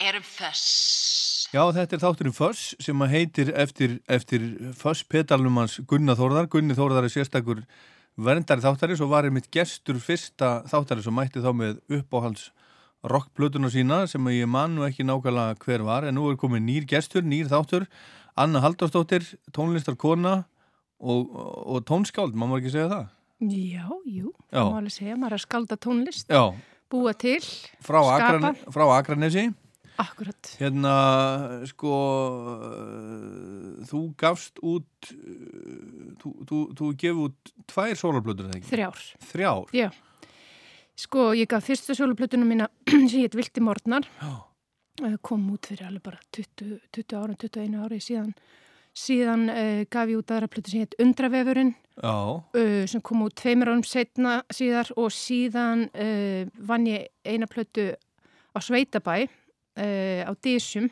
erum föss. Já, þetta er þátturinn Föss sem að heitir eftir, eftir Föss petalnum hans Gunnar Þórðar. Gunni Þórðar er sérstakur verndari þáttarins og var einmitt gestur fyrsta þáttarins og mætti þá með uppáhalds rockblötuna sína sem ég mannu ekki nákvæmlega hver var en nú er komið nýr gestur, nýr þáttur Anna Haldarsdóttir, tónlistarkona og, og tónskáld, maður má ekki segja það? Já, jú, það má alveg segja, maður er að skalda tónlist, Já, búa til, frá, Skapa. Akran, frá Akranesi. Akkurat, Hérna, sko, uh, þú gafst út, uh, þú, þú, þú gefið út tvær sólarblöður, eða ekki? þrjár. Þrjár? Já, sko, ég gaf fyrstu sjóluplötunum mína sem hétt Vilti Morgnar, Já. Eh, kom út fyrir alveg bara 20, 20 ára, 21 ári síðan, síðan uh, gaf ég út aðra plötu sem hétt Undravefurinn, Já, uh, sem kom út tveimur árum setna síðar og síðan uh, vann ég eina plötu á Sveitabæ uh, á Dísum.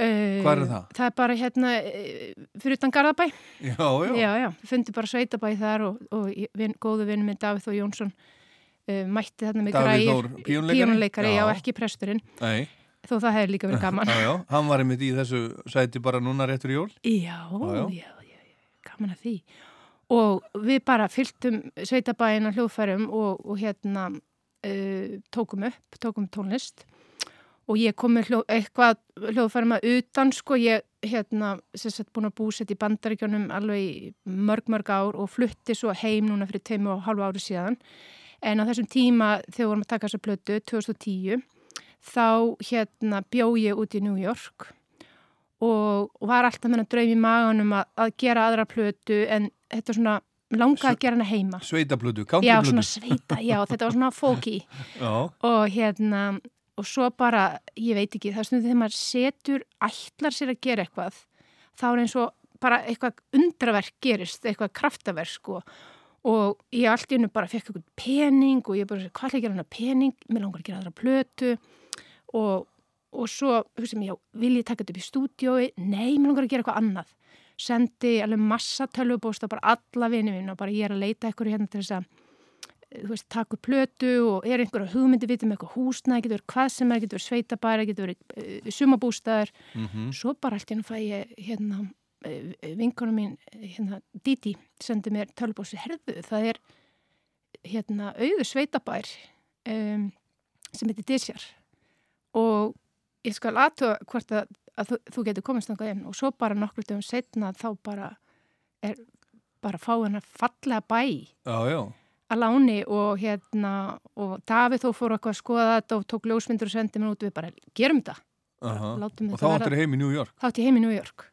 Uh, Hvar er það? Það er bara hérna uh, fyrir utan Garðabæ. já, já. Já, já, fundi bara Sveitabæ þar og, og vin, góðu vinnu minn Davíð Þór Jónsson uh, mætti þarna með píanleikari? Píanleikari, já. Ekki presturinn. Nei, Þó það hefði líka verið gaman. já, já, hann var einmitt í þessu sæti bara núna réttur í jól. Já, Já, já, já. gaman að því. Og við bara fylgtum sveitabæina hljóðfærum og, og hérna uh, tókum upp, tókum tónlist og ég kom með hljó, eitthvað hljóðfærum að utan, sko, ég hérna, sagt, búin að búsett í bandaríkjónum alveg í mörg, mörg ár og flutti svo heim núna fyrir teimu og halvu ári síðan. En á þessum tíma þegar við vorum að taka þessa plötu, 2010, þá hérna bjó ég út í New York og var alltaf með að draumi maganum að, að gera aðra plötu en þetta svona, langaði að gera hana heima. Sveitablödu, Já, countryblödu. svona sveita, já, þetta var svona fóki Já, og hérna, og svo bara, ég veit ekki, það er stundið þegar maður setur, ætlar sér að gera eitthvað, þá er eins og bara eitthvað undraverk gerist, eitthvað kraftaverk, sko, og ég allt í hennu bara fekk eitthvað pening og ég bara, hvað er að gera hana pening, mér langar að gera aðra plötu og, og svo, hugsa mér, já, vil ég taka þetta upp í stúdiói? Nei, mér langar að gera eitthvað annað. Sendi alveg massa tölvubósta, bara alla vinið mín og bara ég er að leita eitthvað hérna til þess að veist, taka upp plötu og er einhverja hugmyndi við um eitthvað húsnæði, getur verið hvað sem er, getur verið sveitabæra, getur verið uh, sumabústæðar. mhm, Svo bara allt hennu fæ ég hérna uh, vinkonum mín, hérna Didi, sendi mér tölvbósi, herðu, það er hérna auðu sveitabær um, sem heitir Disjar og ég skal aðtöða hvort að, að þú, þú getur komist þangað inn og svo bara nokkur dögum setna þá bara er bara fá hennar fallega bæ já, já. Að láni og hérna og Davíð þó fór eitthvað að skoða þetta og tók ljósmyndur og sendi mér út við bara gerum þetta, aha. látum Og þá áttur heim í New York. þá átti ég heim í New York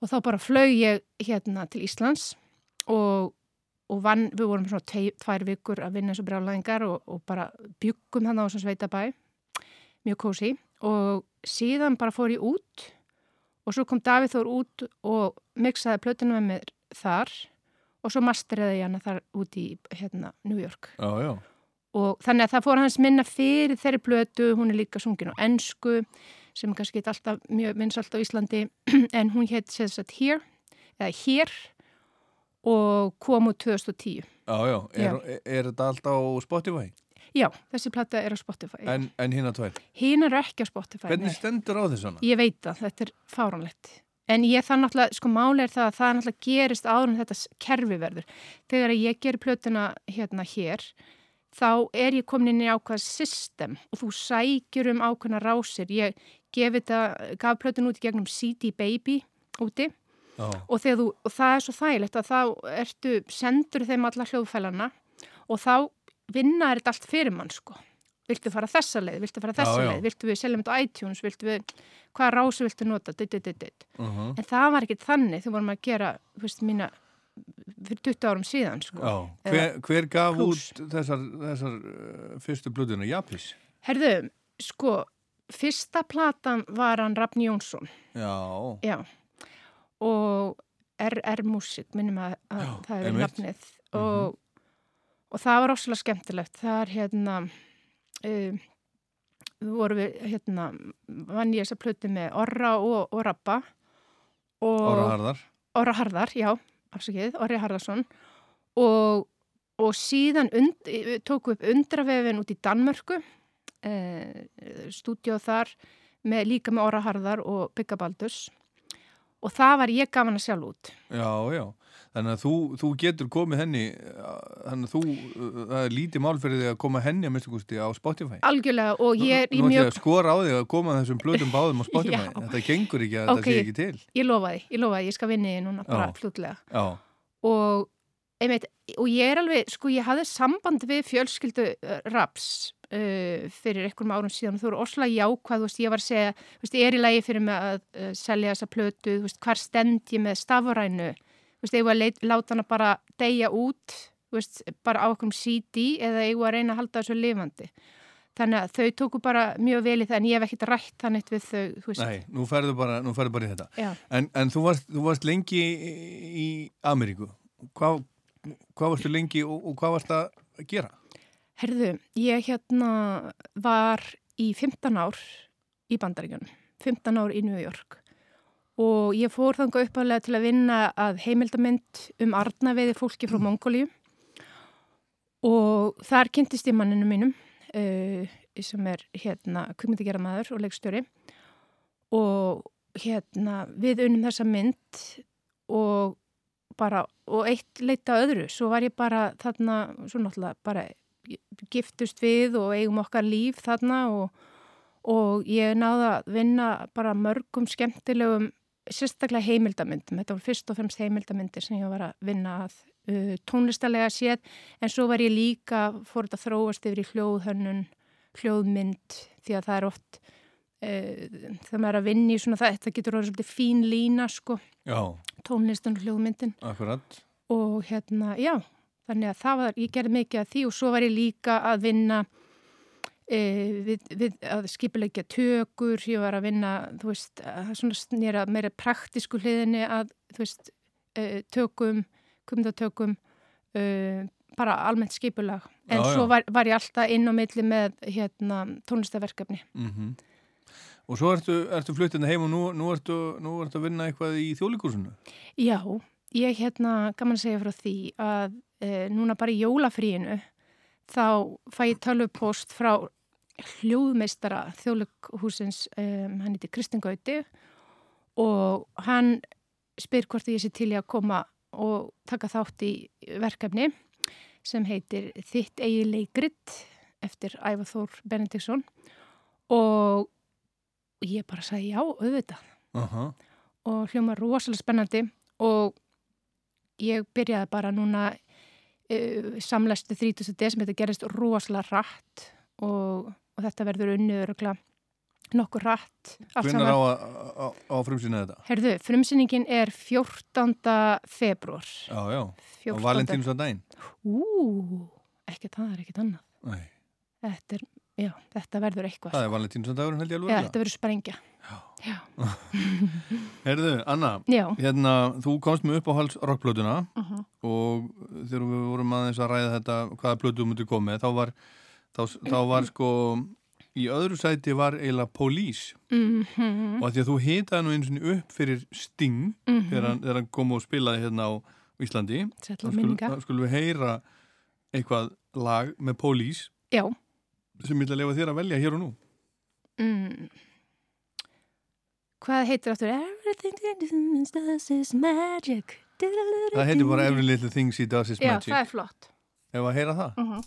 og þá bara flög ég hérna til Íslands og, og vann, við vorum svona tei, tvær vikur að vinna eins og brjálæðingar og, og bara byggum hann á þessum sveitabæ mjög kósi og síðan bara fór ég út og svo kom Davíð Þór út og mixaði plötuna með mér þar og svo masteriði ég hana þar út í hérna, New York Já, já. og þannig að það fór hans minna fyrir þeirri blötu, hún er líka sungin á ennsku sem er kannski ekki alltaf mjög vinsalt á Íslandi en hún hétt sér satt Here eða Hér og kom út 2010 Já, já. Er, er, er þetta allt á Spotify? Já, þessi platta er á Spotify En, en hinn að tvær. Hinn er ekki á Spotify Hvernig nei. stendur á þessana? Ég veit að þetta er fáránlegt en ég það náttúrulega, sko máli er það að það náttúrulega gerist áður en þetta kerfi verður. Þegar ég ger plötuna hérna hér þá er ég komin inn í ákvað system og þú sækjur um ákveðna rásir. Ég þetta, gaf plötun út í gegnum CD Baby úti. Já, og, þú, og það er svo þægilegt að þá ertu, sendur þeim alla hljóðfælana og þá vinna er þetta allt fyrir mann sko viltu fara þessa leið, viltu fara þessa Já, leið? Viltu við seljum þetta á iTunes, viltu við hvaða rási viltu nota, dit, dit, dit, dit. uh en það var ekkit þannig. Þegar vorum að gera þú veist, mína fyrir 20 árum síðan sko. já. Hver, hver gaf Plús. út þessar, þessar uh, fyrstu blöðuna? Japis? Herðu, sko fyrsta platan var hann Rafn Jónsson. Já, já. Og RR Music minnum að, að Já, það er nafnið. Og, og það var rosalega skemmtilegt. Það er hérna um, við vorum við hérna vann ég þessa plötu með Orra og, og Rappa og Ára Harðar. Orra Harðar, já, afsakið, Orri Harðarsson og, og síðan und, tóku upp undravefin út í Danmörku eh, stúdíu þar með, líka með Óra Harðar og Bygga Baldurs og það var ég gafan að sjálf út. Já, já. Þannig að þú, þú getur komið henni, þannig að þú, það er lítið mál fyrir því að koma henni að minnstakusti á Spotify. Algjörlega og ég er í mjög... að skora á því að koma þessum blöðum báðum á Spotify. Þetta gengur ekki að Ok. þetta sé ekki til. Ég lofa því, ég lofa því, ég skal vinni núna bara. Já, Og, einmitt, og ég er alveg, sko ég hafði samband við fjölskyldu uh, raps uh, fyrir einhverjum árum síðan og þú eru osla jákvæð, þú veist, ég var að segja, þú veist, ég er í lagi fyrir mig að uh, selja þessa plötu, veist, hvar stend ég með stafurænu, þú veist, ég var að leit, láta hana bara deyja út, veist, bara á okkur CD eða ég var að reyna að halda þessu lifandi. Þannig að þau tóku bara mjög vel í það en ég hef ekkert rætt þannig við þau, þú veist. nei, nú ferðu bara, nú ferðu bara í þetta. En, en þú, varst, þú varst lengi í, í Ameríku. Hvað, hvað varstu lengi og, og hvað varst að gera? Herðu, ég hérna var í 15 ár í Bandaríkjunum, 15 ár í New York og ég fór þangað uppálega til að vinna að heimildamind um arnaveiði fólki frá Mongóliu og þar kynntist ég manninu mínum uh, sem er hérna kvikmyndigjara maður og leikstjóri. Og hérna við unnum þessa mynd og bara, og eitt leita öðru, svo var ég bara þarna, svo náttúrulega bara giftust við og eigum okkar líf þarna og, og ég náði að vinna bara mörgum skemmtilegum, sérstaklega heimildamyndum, þetta voru fyrst og fremst heimildamindir sem ég var að vinna að uh, tónlistarlega séð, en svo var ég líka, fór þetta þróast yfir í hljóðhönnun, hljóðmynd, því að það er oft uh, þegar maður er að vinna í svona það, þetta getur orðið svolítið fín lína sko, Já, tónlistan og hljóðmyndin. Akkurat. og hérna, já, þannig að það var, ég gerði mikið af því og svo var ég líka að vinna við, við að skipilegja tökur, ég var að vinna, þú veist, snýra meira praktísku hliðinni að, þú veist, e, tökum, kumdatökum, e, bara almennt skipulag. En Já, svo var, var ég alltaf inn á milli með hérna, tónlistaverkefni. Mm Og svo ertu, ertu fluttinu heim og nú, nú, ertu, nú ertu að vinna eitthvað í þjóðlíkursinu. Já, ég hérna gaman að segja frá því að e, núna bara í jólafríinu þá fæ ég tölvupost frá hljóðmeistara þjóðlughúsins, um, hann heiti Kristinn Gauti og hann spyr hvort ég sé til í að koma og taka þátt í verkefni sem heitir Þitt eigi leikrit eftir Ævar Þór Benediktsson og ég bara sagði já, auðvitað Uh og hljóma rosalega spennandi og ég byrjaði bara núna uh, samlæstu 30. desember, þetta gerist rosalega rætt og, og þetta verður unnið örugla nokkur rætt. Hvernig á, á, á frumsýna þetta? Herðu, frumsýningin er 14. februar. Já, já, á 14. Valentínus að daginn. Ú, ekki það er ekkit annað. Nei, Þetta, er, já, þetta verður eitthvað. það er Valentínus að dagurinn held ég alveg. Já, þetta verður sprengja. Já. Herðu, Anna, Já. hérna, þú komst með upp á hals rockplötuna Uh -huh. og þegar við vorum aðeins að ræða þetta hvaða plötu þú mútið komið, þá var, þá, þá var sko, í öðru sæti var eiginlega Police Mm -hmm. og því að þú hitaði nú eins og upp fyrir Sting þegar, hann, þegar hann kom og spilaði hérna á Íslandi þá skul, skulum við heyra eitthvað lag með Police Já. sem að lefa þér að velja hér og nú Mm. Hvað heitir áttur? Everything does is magic. það heitir bara Every Little Thing She Does Is Já, Magic það er flott. ef að heyra það Uh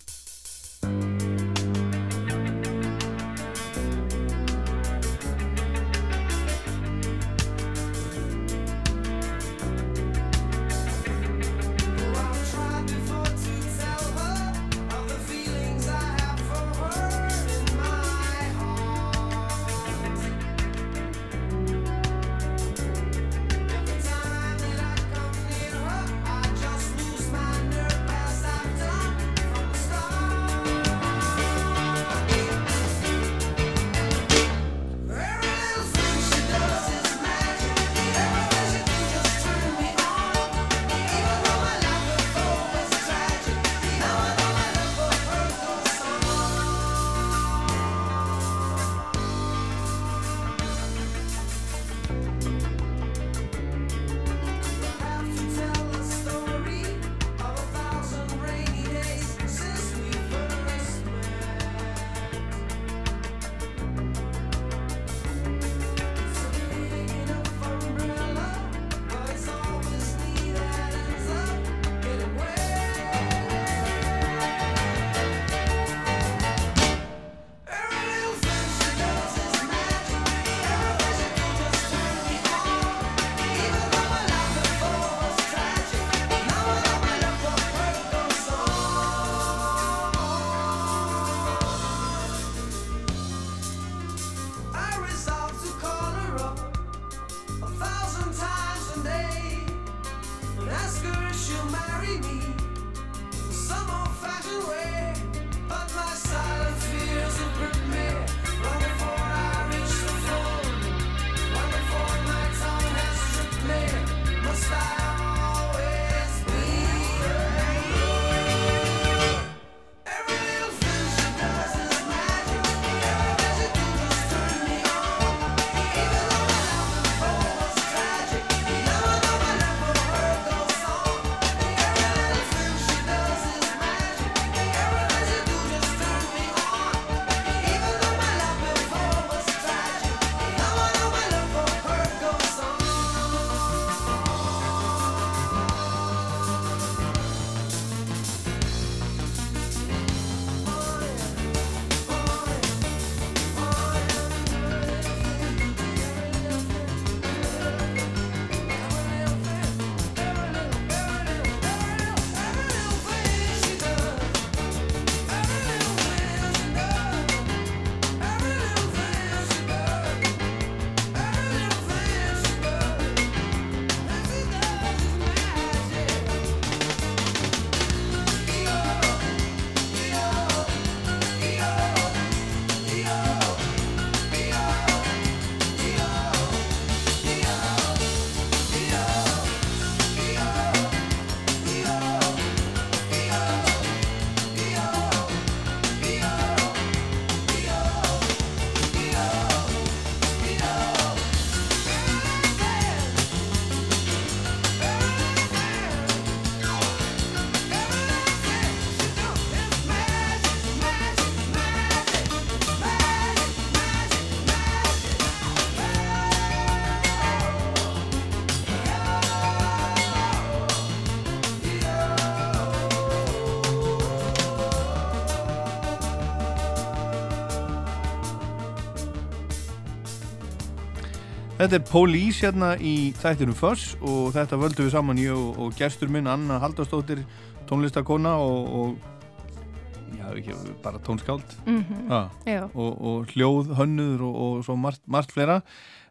Þetta er Police hérna í þættinum Fuss og þetta völdum við saman ég og, og gestur minn Anna Haldarsdóttir tónlistakona og, og já, ekki, bara tónskáld. Mm -hmm. ah, og, og hljóð, hönnuður og, og svo margt, margt fleira.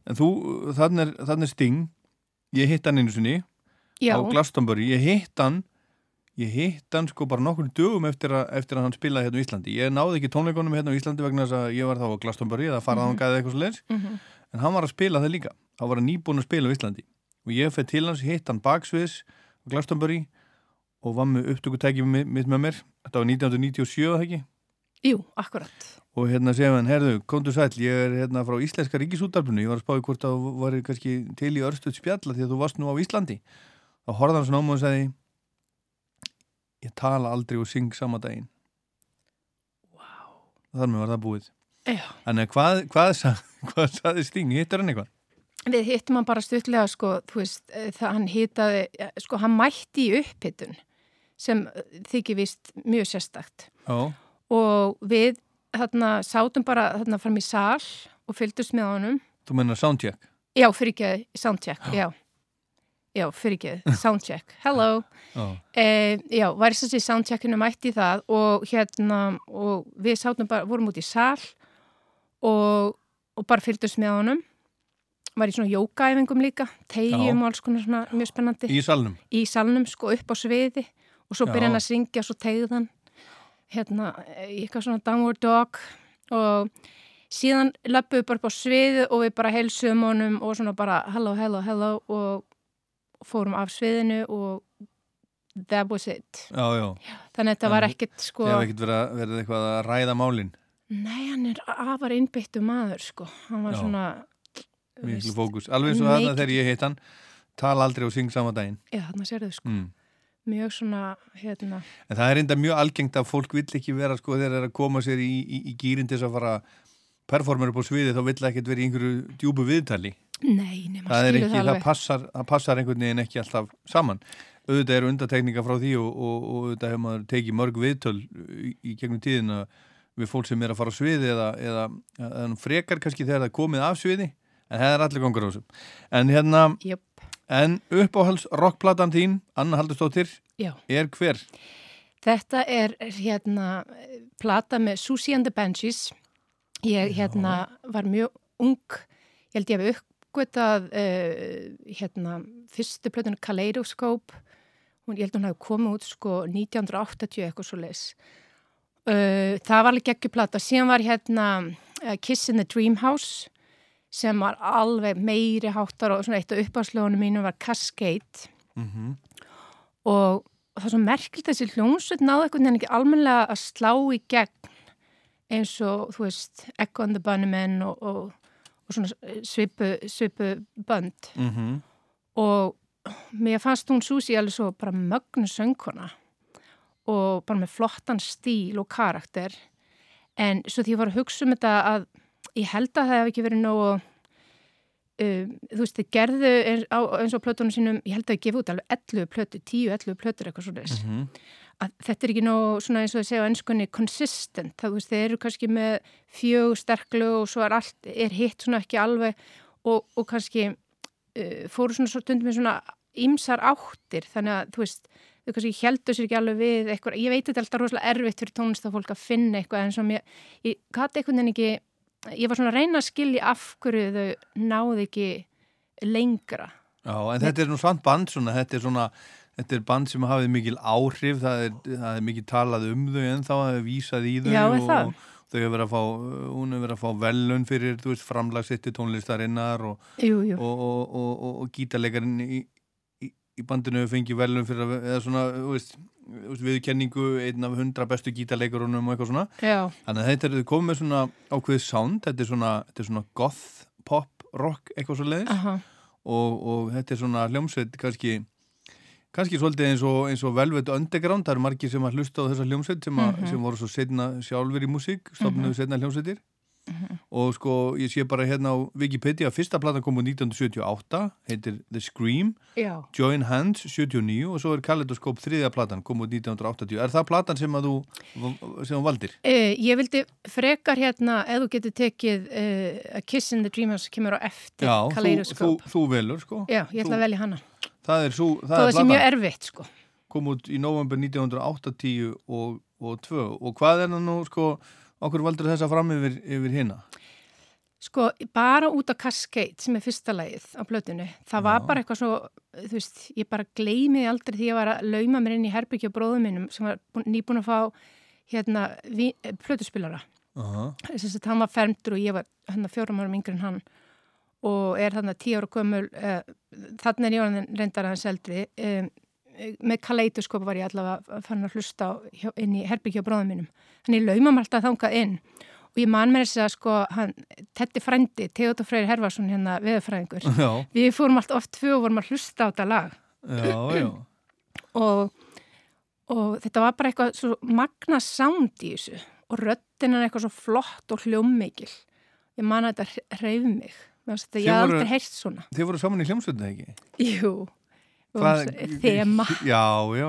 En þú, þannig er, þannig er Sting. Ég hitt hann einu sinni já, á Glastonbury, ég hitt hann ég hitt hann sko bara nokkur dögum eftir, a, eftir að hann spilaði hérna á Íslandi. Ég náði ekki tónleikonum hérna á Íslandi vegna þess að ég var þá á Glastonbury eða farað Mhm. hann gæði eitthvað svo leins mhm, en hann var að spila það líka. Hann var að nýbúin að spila á Íslandi. Og ég fyrir til hans, hitt hann baksviðs á Glastonbury og var með upptökutæki mitt með mér. Þetta var 1997 það ekki? Jú, akkurat. og hérna segja hann, herðu, komdu sæl ég er hérna frá Íslenska ríkisútarpinu ég var að spáði hvort það var kannski til í örstuð spjalla því að þú varst nú á Íslandi. Þá horfði hann svona mig og sagði ég tala aldrei og syng sama daginn. Vá. þar með var það búið. Þannig að hvað, hvað, hvað, hvað saði Sting, hittur hann eitthvað? Við hittum hann bara stuttlega, sko, þú veist, eh, það hann hitaði, eh, sko, hann mætti í upphittun sem eh, þykir vist mjög sérstakt. Já, Og við, þarna, sátum bara þarna fram í sal og fylgdust með honum. þú mennar soundcheck Já, fyrir ekki, soundcheck, já. Já, fyrir ekki, soundcheck. Hello. Já, Eh, já, var þess að soundcheckinu mætti í það og hérna, og við sátum bara, vorum út í sal og, og bara fylgdust með honum. Var í svona jókaæfingum líka, tegjum Já. og alls konar svona mjög spennandi. í salnum Í salnum, sko, upp á sviði og svo Já. byrja hann að syngja og svo tegði hann hérna, eitthvað svona downward dog og síðan löpum við bara upp á sviði og við bara heilsum honum og svona bara hello, hello, hello og fórum af sviðinu og that was it. Já, já, Þannig að þetta var ekkert sko, þið hefði ekkert verið, verið eitthvað að ræða málin nei hann er afar innbyttu maður sko, hann var Já. svona, miklu fókus, alveg eins og þarna þegar ég hitt hann tala aldrei og syng sama daginn. Já þannig að sérðu sko, mm. mjög svona, hérna, En það er enda mjög algengt að fólk vill ekki vera sko þegar það er að koma sér í, í, í gýrin til þess að fara performer upp á sviði þá vill það ekkert vera í einhverju djúbu viðtali. Nei, nema það skilur ekki, það alveg. passar, það passar einhvern veginn ekki alltaf saman. Auðvitað eru undatekninga frá því og, og, og auðvitað hefur maður tekið mörg viðtöl í, í gegnum tíðina við fólk sem er að fara á sviði eða, eða, eða frekar kannski þegar það er komið af sviði en það er allir gangur á þessu en hérna, Jöp, en uppáhalds rockplatan þín, Anna Haldurstóttir já. er hver? Þetta er hérna plata með Susie and the Banshees. Ég hérna var mjög ung, ég held ég hef uppgötað uh, hérna fyrstu plötun Kaleidoscope, hún, ég held hún hafi komið út sko 1980 eitthvað svo leis. Uh, það var alveg geggjuplata, síðan var hérna uh, Kiss in the Dream House sem var alveg meiri háttar og svona eitt af uppáðslögunum mínum var Cascade Mm -hmm. og það er svo merkilt þessi hljómsveit náðu einhvern veginn ekki almennilega að slá í gegn eins og, þú veist, Echo and the Bunnymen og, og, og svona svipu, svipu bönd Mm -hmm. og mér fannst hún Susi alveg svo bara mögnu söngkona og bara með flottan stíl og karakter. En svo því ég var að hugsa um þetta að ég held að það hef ekki verið nógu um, þú veist, þið gerðu eins, á, eins og plötunum sínum, ég held að þið gefa út alveg 11 plötu, 10-11 plötur eitthvað svo þess Mhm. að þetta er ekki nóg svona eins og þið segja á ennskunni consistent, það þú veist, þeir eru kannski með fjög sterklu og svo er allt er hitt svona ekki alveg og, og kannski uh, fóru svona svo stundum með svona ýmsar áttir, þannig að þú veist þau kannski heldur sér ekki alveg við eitthvað, ég veit þetta er alltaf rosalega erfitt fyrir tónlistafólk að finna eitthvað en sem ég, ég gati eitthvað en ekki ég var svona að reyna að skilja af hverju þau náðu ekki lengra. Já, en þetta er nú svant band svona, þetta er svona, þetta er band sem hafið mikil áhrif, það er, það er mikil talað um þau en þá hafið vísað í þau Já, er og, það? þau hefur verið að fá, hún hefur verið að fá velun fyrir, þú veist, framlagsitti tónlistarinnar og, og, og, og, gítarleikarinn í, bandinu fengið velun fyrir að, eða svona, veist, viðkenningu, einn af hundra bestu gítarleikarunum og eitthvað svona. já, Þannig að þetta er komið með svona ákveðið sound, þetta er svona, þetta er svona goth, pop, rock, eitthvað svo leiðis aha, og, og þetta er svona hljómsveit kannski kannski svolítið eins og, eins og Velvet Underground, það eru margir sem að hlusta á þessa hljómsveit sem, mm Mhm. sem voru svo setna sjálfur í músík stofnuðu Mhm. setna hljómsveitir og sko ég sé bara hérna á Wikipedia fyrsta platan kom úr 1978 heitir The Scream Já. Join Hands 79 og svo er Kaleidoskop þriðja platan kom úr 1980 er það platan sem að þú sem þú valdir? Uh, ég vildi frekar hérna, ef þú getur tekið uh, A Kiss in the Dream House sem kemur á eftir Já, þú, þú, Kaleidoscope. þú velur sko Já, ég ætla Þú- að velja hana. það er, svo, Þó það það er sé mjög platan erfitt, sko. kom út í november 1980 og, og 2 og hvað er það nú sko okkur valdur þessa fram yfir, yfir hinna? Sko, bara út af Cascade sem er fyrsta lagið á plötunni, það var Já. bara eitthvað svo, þú veist, ég bara gleymiði aldrei því ég var að lauma mér inn í herbyggja bróðum minnum sem var búin- nýbúin að fá hérna ví- eh, Þess að hann var fermdur og ég var hérna fjórum árum yngri en hann og er þarna tíu ára gömul, uh, þarna er ég reyndar aðeins eldri, um, með kaleidoskop var ég allavega að fann að hlusta inn í herbyggja bróðum minnum. Þannig lauma mér alltaf þangað inn. Og ég man með þess að sko, hann, Tetti Frendi, Theodor Freyr Herfarsson hérna veðurfræðingur, Já, við fórum allt oft tvö og vorum að hlusta á þetta lag. Já, já. Og, og þetta var bara eitthvað svo magna sound í þessu. Og röddinn er eitthvað svo flott og hljómmikil. Ég man að þetta hreyf mig. Þetta, Þið ég hef aldrei heyrt svona. Þið voru saman í hljómsveitin ekki? Jú, þema Já, já.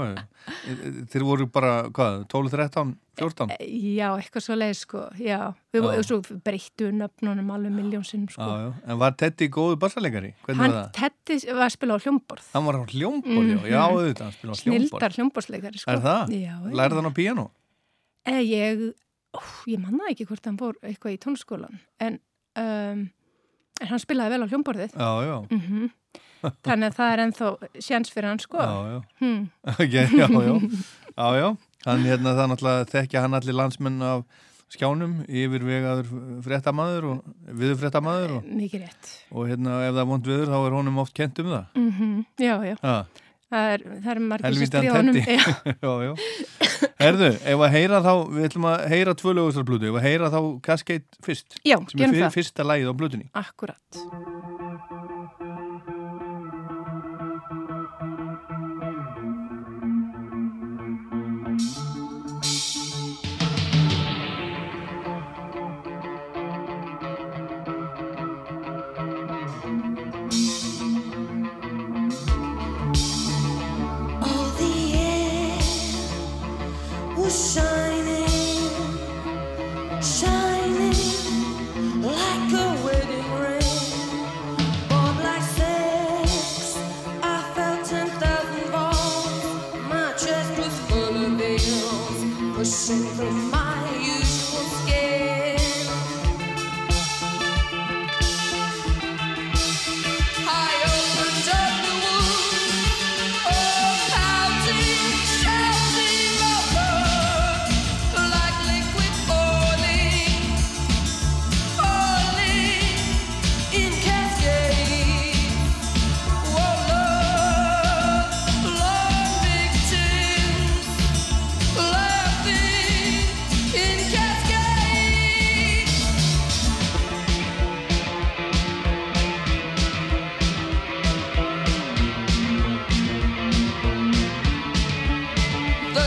Þeir voru bara, hvað, 12, 13, 14? Já, eitthvað svo leið sko Já, við breyttu nöfnunum alveg miljónsinn sko Já. En var Teddy góðu bassalegari? Hvernig Hann, var? Tetti var að spila á hljómborð Hann var á hljómbor, já, já, auðvitað, hann spila á hljómbor. Snildar hljómborðsleikari sko Er það? Lærði hann á píano? Eh, ég, ó, ég manna ekki hvort hann fór eitthvað í tónskólan en, um, en hann spilaði vel á hljómborðið Já, já, mm þannig að það er ennþá sjans fyrir hann sko já, já. hmm. Ok, já, já, já, já. Hann hérna það náttúrulega þekkja hann allir landsmenn af skjánum, yfirvegaður fréttamaður og viður fréttamaður og, mikið rétt og hérna ef það er vond viður þá er honum oft kent um það. mm já, já, Ha, það er, það er margir sem Helvítan stríða honum Teddy. Já. já, já. Herðu, ef að heyra þá, við ætlum að heyra tvö lögustar blötu, ef að heyra þá Cascade fyrst, já, sem er fyrir það fyrsta lagið á blötunni. akkurat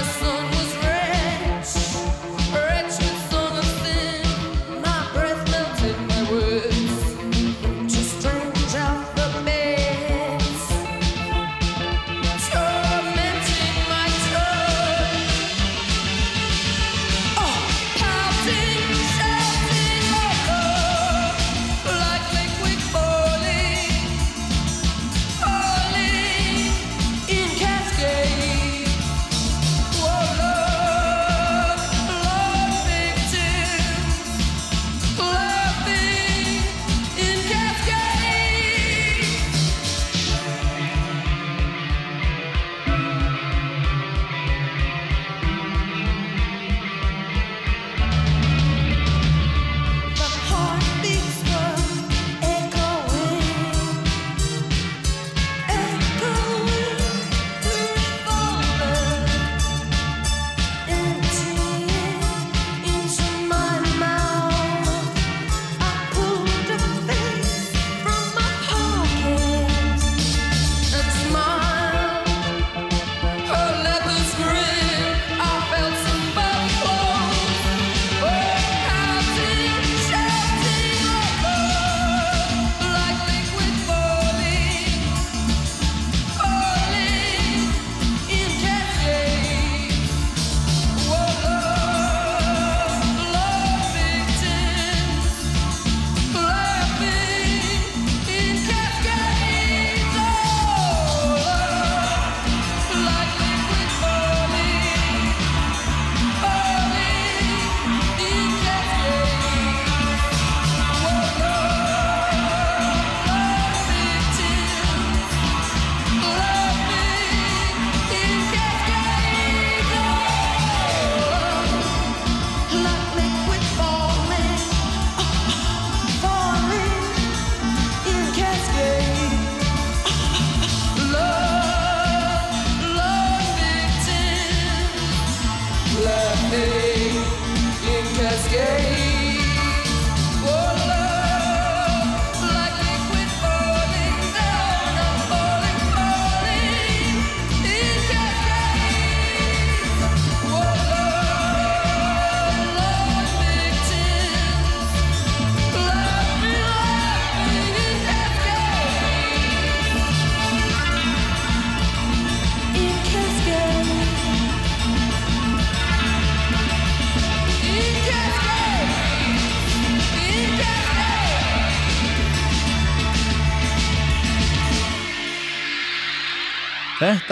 so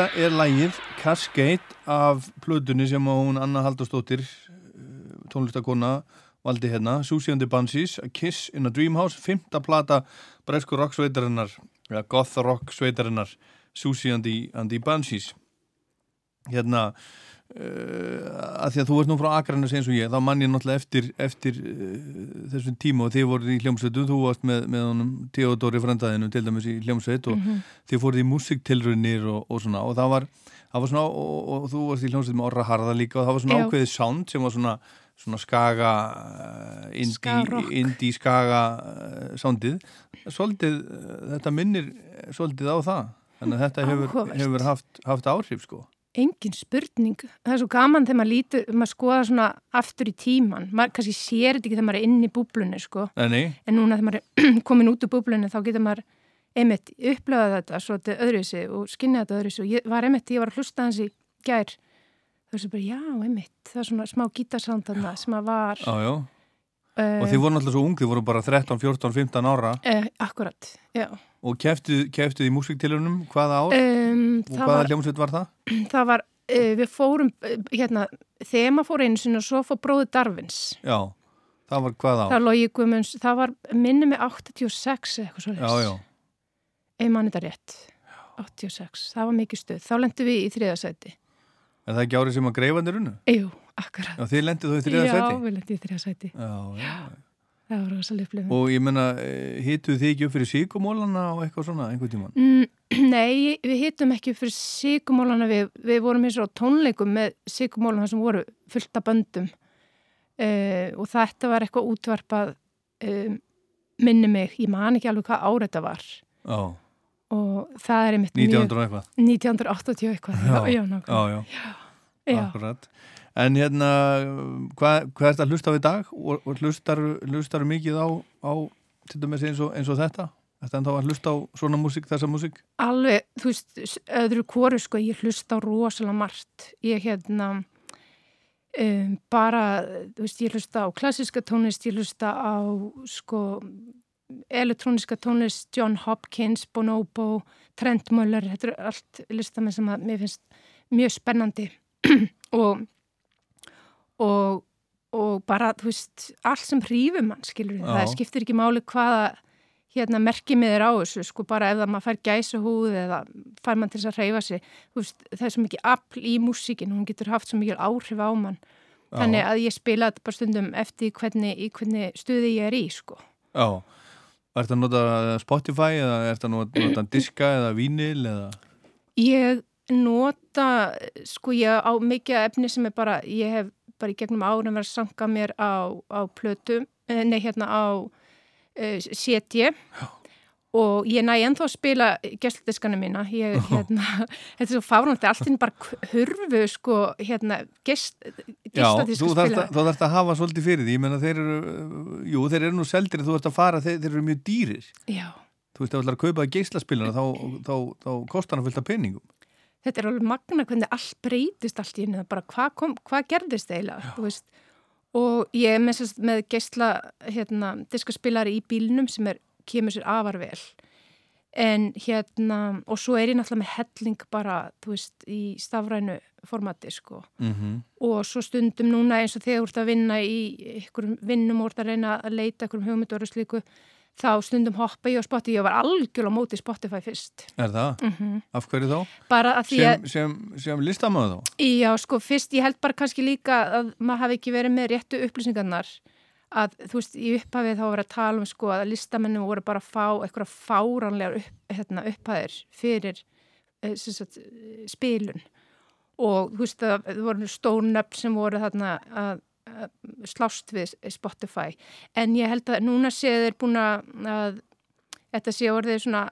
Þetta er lægið Cascade af plötunni sem hún Anna Haldarsdóttir tónlistakona valdi hérna. Susie and the Banshees, A Kiss in a Dream House fymta plata bresku rock sveitarinnar eða goth rock sveitarinnar Susie and the, and the Banshees. Hérna að því að þú ert nú frá Akranes eins og ég, þá mann ég náttúrulega eftir, eftir uh, þessum tíma og þið voruð í hljómsveitu, þú varst með, með honum Theodori Frandaðinu til dæmis í hljómsveit og þið fóruð í musiktilrunir og, og svona og það var, það var svona og, og, og þú varst í hljómsveit með Orra Harða líka og það var svona Já. ákveðið sound sem var svona svona skaga indie, Skarock. indie skaga uh, soundið svolítið, þetta minnir svolítið á það þannig að þetta hefur, hefur haft, haft áhrif sko Engin spurning. Það er svo gaman þegar maður lítur, maður skoða svona aftur í tíman. Maður kannski sér þetta ekki þegar maður er inn í búblunni, sko. Nei, En núna þegar maður er komin út úr búblunni þá getur maður einmitt upplöðað þetta svo þetta öðruvísi og skinnið þetta öðruvísi og ég var einmitt, ég var að hlusta hans í gær það var svo bara, já, einmitt það er svona smá gítarsand þarna sem að var já, já og þið voru náttúrulega svo ung, þið voru bara 13, 14, 15 ára. Uh, Akkurat, já. Og keftuð í músiktilunum hvaða ár? Um, og það, hvaða var, hljómsveit var það? það var, uh, við fórum uh, hérna, þema fór einu sinni og svo fór bróðu Darvins Já, það var hvaða ár? það logi Guðmunds, það var minni með 86 eitthvað svo Já, já, Ein mann þetta rétt 86, það var mikið stuð. Þá lendum við í þriðasæti er það ekki árið sem að greifandir unnu? Jú, akkurat. Já, þið lendið þó í þriða Já, sæti? við lendum í þriðasæti Já, já, Það var rosalega upplifun. Og ég menna, hituð þið ekki upp fyrir síkumólana og eitthvað svona einhvern tíman? Mm, Nei, við hittum ekki fyrir sigumólana við, við vorum eins og tónleikum með sigumólana sem voru fullt af böndum. Uh, og þetta var eitthvað útvarpað um, minni mig, ég man ekki alveg hvað árið þetta var. Já, og það er einmitt 1900 og eitthvað. 1980 eitthvað. Já, já. Já, já, já. akkurat En hérna, hvað hva er þetta að hlusta á í dag og, og hlustar, hlustar mikið á, á til dæmis eins og, eins og þetta? Þetta en þá að hlusta á svona músík, þessa músík? alveg, þú veist, öðru kóru sko, ég hlusta á rosalega margt ég hérna um, bara, þú veist, ég hlusta á klassiska tónlist, ég hlusta á sko elektróniska tónlist, John Hopkins Bonobo, Trent Muller þetta eru allt listamenn sem að mér finnst mjög spennandi og og, og bara, þú veist, allt sem hrífum mann, skilur Já. það skiptir ekki máli hvaða hérna merkið með þér á þessu, sko bara ef það maður fær gæsa húð eða fær mann til þess að reyfa sig, þú veist, það er svo mikið afl í músíkin, hún getur haft svo mikið áhrif á mann, þannig að ég spila þetta bara stundum eftir hvernig, í hvernig stuði ég er í, sko. Já, er þetta nota Spotify eða er þetta nota, nota diska eða vínil eða? Ég nota, sko ég á mikið efni sem er bara, ég hef bara í gegnum árum verið að sanga mér á, á plötum, eh, nei hérna á uh, CD og ég næ ennþá að spila gæstdiskana mína, ég, hérna, þetta er svo fárnátti, allt inn bara hurfu, sko, hérna, gæst, Já, þarft spila. að, þú þarft að hafa svolítið fyrir því, ég menna þeir eru, jú, þeir eru nú seldir, þú þarft að fara, þeir, þeir eru mjög dýrir. Já, Þú veist, ef þú ætlar að kaupa geislaspiluna, þá, þá, þá kostar hann fullt af peningum. Þetta er alveg magna hvernig allt breytist allt í henni, bara hvað kom, hvað gerðist eiginlega, þú veist, og ég er með, með geisla, hérna, diskaspilari í bílnum sem er, kemur sér afar vel, en hérna, og svo er ég náttúrulega með helling bara, þú veist, í stafrænu formati, sko, Mm -hmm. og svo stundum núna eins og þegar þú ert að vinna í einhverjum vinnum og ert að reyna að leita einhverjum hugmyndur og slíku, þá stundum hoppa ég á Spotify, ég var algjörlega á móti Spotify fyrst. Er það? Mm Af hverju þá? Því að Sem, sem, sem listamöðu þá? Já, sko, fyrst, ég held bara kannski líka að maður hafi ekki verið með réttu upplýsingarnar að, þú veist, í upphafið þá var að tala um, sko, að listamennum voru bara að fá eitthvað fáránlegar upp, hérna, upphæðir fyrir eh, sem sagt, eh, spilun og, þú veist, að það voru stónöfn sem voru þarna að slást við Spotify. En ég held að núna séu þeir búin að, að þetta sé orðið svona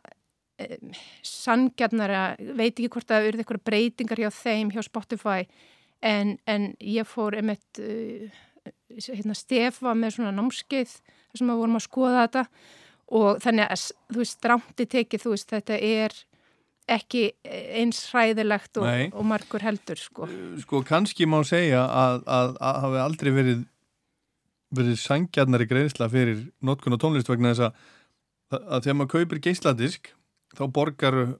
sangjarnara, veit ekki hvort það eru eitthvað breytingar hjá þeim hjá Spotify. En, en ég fór einmitt uh, hérna Stefa með svona námskeið þar sem við vorum að skoða þetta. Og þannig að þú veist strámti tekið þú veist þetta er ekki eins hræðilegt og, og margur heldur sko. Sko, kannski má segja að, að, að hafi aldrei verið verið sangjarnari greiðsla fyrir notkun og tónlist vegna þess að, að þegar maður kaupir geisladisk þá borgar uh,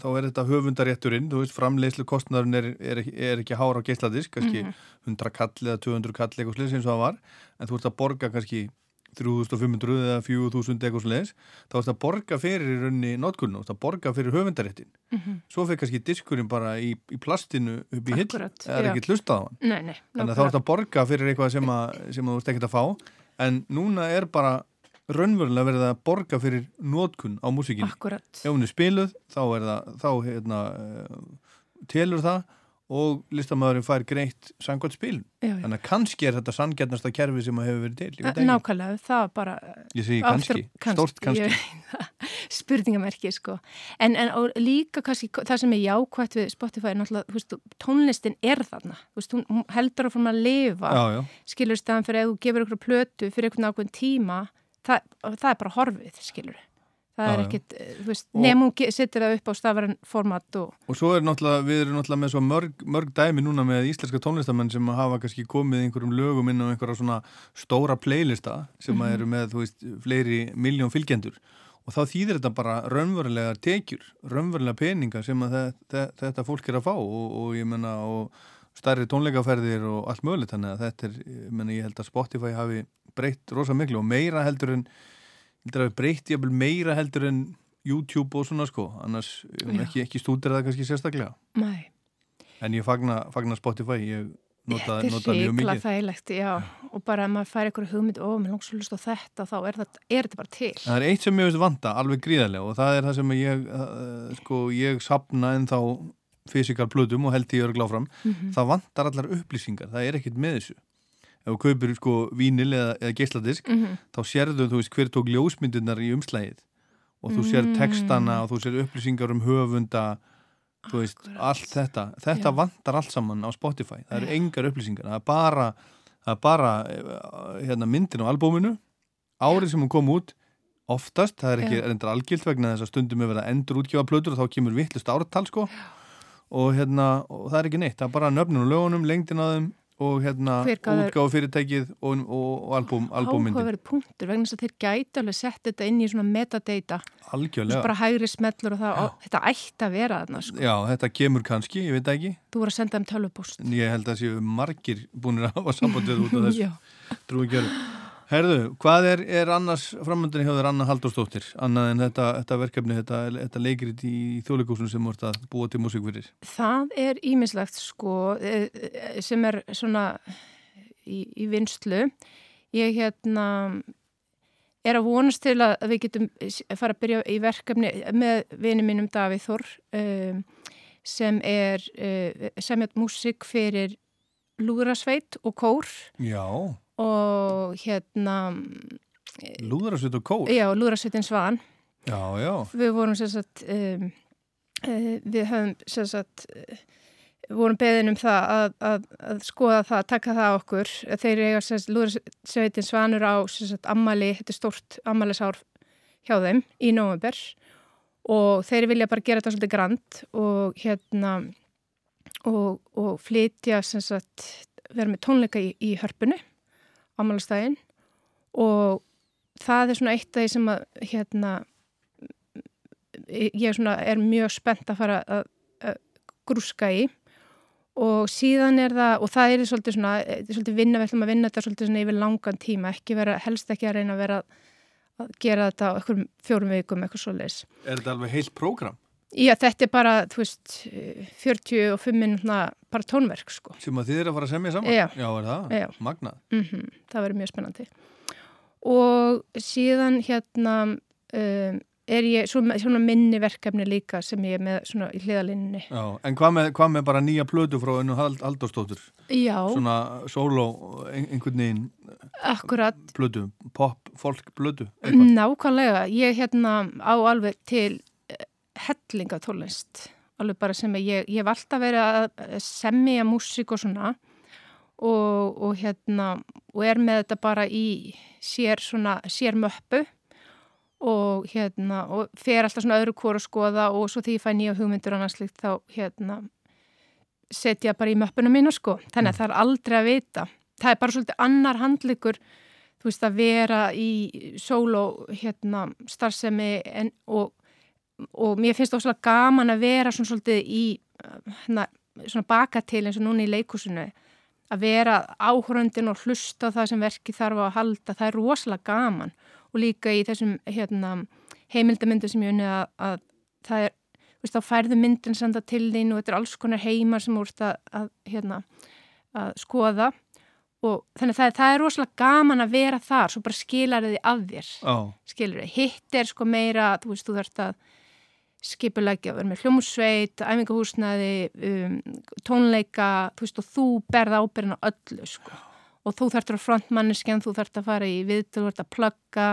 þá er þetta höfundarétturinn þú veist, framleiðslu kostnarinn er, er, er ekki hár á geisladisk, kannski Mhm. 100 kall eða 200 kall eitthvað sliðis eins og það var en þú ert að borga kannski 3500 eða 4000 eitthvað sliðis þá ert að borga fyrir þú ert að borga fyrir höfundaréttin Mhm. svo fyrir kannski diskurinn bara í, í plastinu upp í hill, eða er ekki hlustað á hann Nei, nei. þannig að þá ert að borga fyrir eitthvað sem, að, sem þú ert ekkert að fá en núna er bara raunverulega verið að borga fyrir nótkunn á músikinu Akkurat. ef hún er spiluð þá er það þá hérna, uh, telur það og listamæðurinn fær greitt Já, já. þannig að kannski er þetta sanngjarnasta kerfi sem að hefur verið til. Nákvæmlega, það bara ég segi Aftur- kannski, stórt kannski. ég- spurningamerki sko. En, en líka kannski það sem er jákvætt við Spotify er náttúrulega, veist, tónlistin er þarna, veist, hún, heldur áfram að lifa, já, já, skilur staðan fyrir ef þú gefur ykkur plötu fyrir einhvern ákveðin tíma það, það er bara horfið, skilur það er ekkit, eh, þú veist, nefnum setur það upp á stafræn format og og svo er náttúrulega við erum náttúrulega með svo mörg, mörg dæmi núna með íslenska tónlistamenn sem hafa kannski komið einhverjum lögum inn á einhverja svona stóra playlista sem Mhm. að eru með, þú veist, fleiri miljón fylgjendur. Og þá þýðir þetta bara raunverulega tekjur, raunverulega peninga sem að þe- þe- þetta fólk er að fá og, og ég menna og stærri tónleikaferðir og allt mögulegt. Þannig að þetta er, ég menna ég held að Spotify hafi breytt rosa miklu og meira heldur en heldur að breytt jafnvel meira heldur en YouTube og svona sko. Annars ég Já. ekki, ekki stúdir það kannski sérstaklega. Mæ, en ég fagna, fagna Spotify ég nota, þetta nota mjög mikið. þægilegt, og bara ef maður fær einhverju hugmynd, ó, mér langs að hlusta á þetta þá er, það, er þetta bara til. Það er eitt sem ég veist vanta, alveg gríðarlega og það er það sem ég uh, sko, ég sapna en þá fysikal plötum og held ég örgla áfram. Mhm. það vantar allar upplýsingar, það er ekkit með þessu ef þú kaupir sko vínil eða, eða geisladisk Mhm. þá sérðu þú veist hver tók ljósmyndunar í umslægið og þú sér Mm. textana og þú sér upplýsingar um höfunda þú veist, Akkurat. allt þetta. Þetta Já. vantar allt saman á Spotify. Það eru engar upplýsingar, það er bara það er bara eh, hérna, myndin á albúminu. Árið sem hún kom út oftast, það er ekki reyndar algilt vegna þess að stundum er verið að endur útgefa plötur og þá kemur vittlust ártal sko. Og hérna, og það er ekki neitt. Það er bara nöfnum og lögunum, lengdin á þeim og hérna útgáfa fyrirtækið og, og, albúm, albúmyndin áhugaverið punktur vegna þess að þeir gæti alveg sett þetta inn í svona metadata. Algjörlega. Bara hægri smellur og það, og þetta ætti að vera þarna sko. Já, þetta kemur kannski, ég veit ekki. Þú voru að senda þeim tölvupóst en ég held að séu margir búinir að hafa samband við út af þessu. Já. trúi ekki alveg. Herðu, hvað er, er annars framöndinni hjá þér Anna Halldórsdóttir annað en þetta, þetta verkefni, þetta, þetta leikrit í þjóðleikúsum sem voru að búa til músík fyrir? Það er ímislegt sko eh, eh, sem er svona í, í vinslu ég hérna er að vonast til að við getum fara að byrja í verkefni með vinið mínum Davíð Þór um, sem er semjað músík fyrir lúðrasveit og kór. Já, og hérna lúðrasveit og kór? Já, lúðrasveitin Svan. Já, já, við vorum sem sagt um, uh, við höfum sem sagt uh, vorum beðin um það að, að, að skoða það, að taka það okkur. Þeir eiga lúðrasveitin Svanur á sem sagt ammali, þetta er stórt ammalisár hjá þeim í november og þeir vilja bara gera þetta svolítið grand og hérna og, og flytja sagt vera með tónleika í, í hörpunu ammálastægin og það er svona eitt af því sem að hérna ég svona er mjög spennt að fara að, að grúska í. Og síðan er það, og það er svolítið svona, þetta er svolítið vinna, við ætlum að vinna þetta svolítið svona yfir langan tíma, ekki vera, helst ekki að reyna að vera að gera þetta á einhverjum fjórum vikum, eitthvað svoleiðis. Er þetta alveg heilt prógram Já, þetta er bara, þú veist, 45 minútna bara tónverk, sko. sem að þið er að fara að semja saman? Já. er það? Já. Magnað Mm Það verður mjög spennandi. Og síðan hérna um, er ég svona, svona minni verkefni líka sem ég er með svona í hliðalinninni. Já, en hvað með, hvað með bara nýja plötu frá önnu Halldórsdóttur? Já, Svona ein, einhvern veginn akkurat, plötu, pop, folk eitthvað. nákvæmlega. Ég hérna á alveg til hellinga tónlist. Alveg bara sem ég, ég hef alltaf verið að semja músík og svona og, og hérna, og er með þetta bara í sér svona, sér möppu og hérna, og fer alltaf svona öðru hvort að skoða og svo því ég fæ nýja hugmyndur annars líkt þá hérna setja bara í möppuna mína sko þannig að það er aldrei að vita það er bara svolítið annar handleikur þú veist að vera í sóló hérna starfsemi en, og og mér finnst óslega gaman að vera svona svolítið í uh, hérna, svona baka til eins og núna í leikúsinu að vera áhöröndin og hlusta það sem verki þarf að halda, það er rosalega gaman. Og líka í þessum hérna, heimildamyndu sem ég unni að, að það er, þá færðu myndin senda til þín og þetta er alls konar heimar sem úrst að, að, hérna, að skoða. Og þannig að það, það er rosalega gaman að vera þar, svo bara skilar þið af þér Já, skilur þið, hitt er sko meira þú veist, þú þarfst að skipulegja, vera með hljómsveit, æfingahúsnaði um, tónleika þú veist, og þú berð ábyrðin á öllu sko, og þú þarfst að frontmanneskjan, þú þarfst að fara í við þú þarfst að plugga,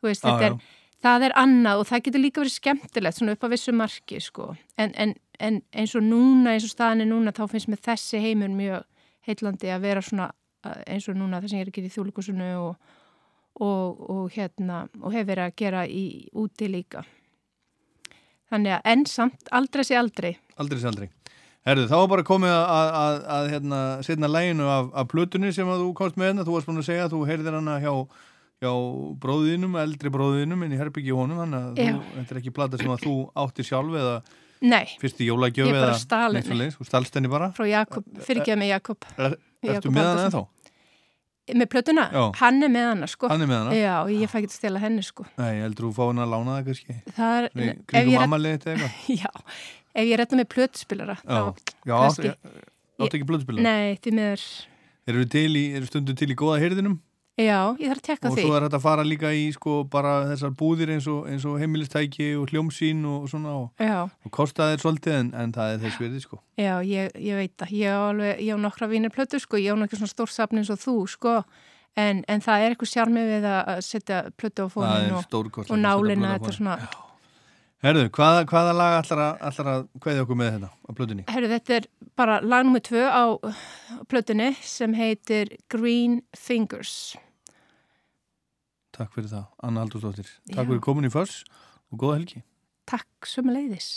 þú veist, Já, þetta já. er það er annað og það getur líka verið skemmtilegt svona upp á vissu marki sko. En, en, en eins og núna, eins og staðinni núna þá finnst mér þessi heimur mjög heitlandi að vera svona eins og núna það sem ég er að gera í þjóðleikusinu og, og, og hérna og hef verið að gera í úti líka þannig að enn samt aldrei sé aldrei aldrei sé aldrei. Herðu, þá var bara komið að, að, að, að hérna, setna læginu af, af plötunni sem að þú komst með hérna, þú varst búin að segja að þú heyrðir hana hjá, hjá bróðinum, eldri bróðinum inn í herbyggi honum, þannig að þú, þetta er ekki plata sem að þú átti sjálf eða nei, fyrst í jólagjöf Ég bara eða stal henni. þú stalst henni bara. frá Jakob, fyrirgeða mig Jakob Er, ertu með hana Halldórsson. Með plötuna, Já. hann er með hana sko Hann er með hana? já, ég fæ ekki að stela henni sko Nei, heldur þú fá hana að lána það kannski. það er, Nei, ef Kringum amalið þetta eitthvað. já, ef ég retta með plötspilara Já, þá, já kannski. áttu áttu ekki blöðspila. nei, því til í, eru stundu til í góða heyrðinum? Já, ég þarf að tekka og því. svo er þetta að fara líka í sko bara þessar búðir eins og, eins og heimilistæki og hljómsýn og svona og, já, og kosta þeir svolítið en, en það er þess verið sko. já, ég, ég veit það. Ég á alveg, ég á nokkra vínir plötu sko. Ég á nokkra svona stórsafn eins og þú sko. En, en það er eitthvað sjármi við að setja plötu á fónin og, og á þetta svona Herðu, hvaða, hvaða lag allar að, að kveðja okkur með þetta á plötunni? Herru, þetta er bara lag nummið tvö á plötunni sem heitir Green Fingers. Takk fyrir það, Anna Haldursdóttir. Já. Takk fyrir komin í förs og góða helgi. Takk sömuleiðis.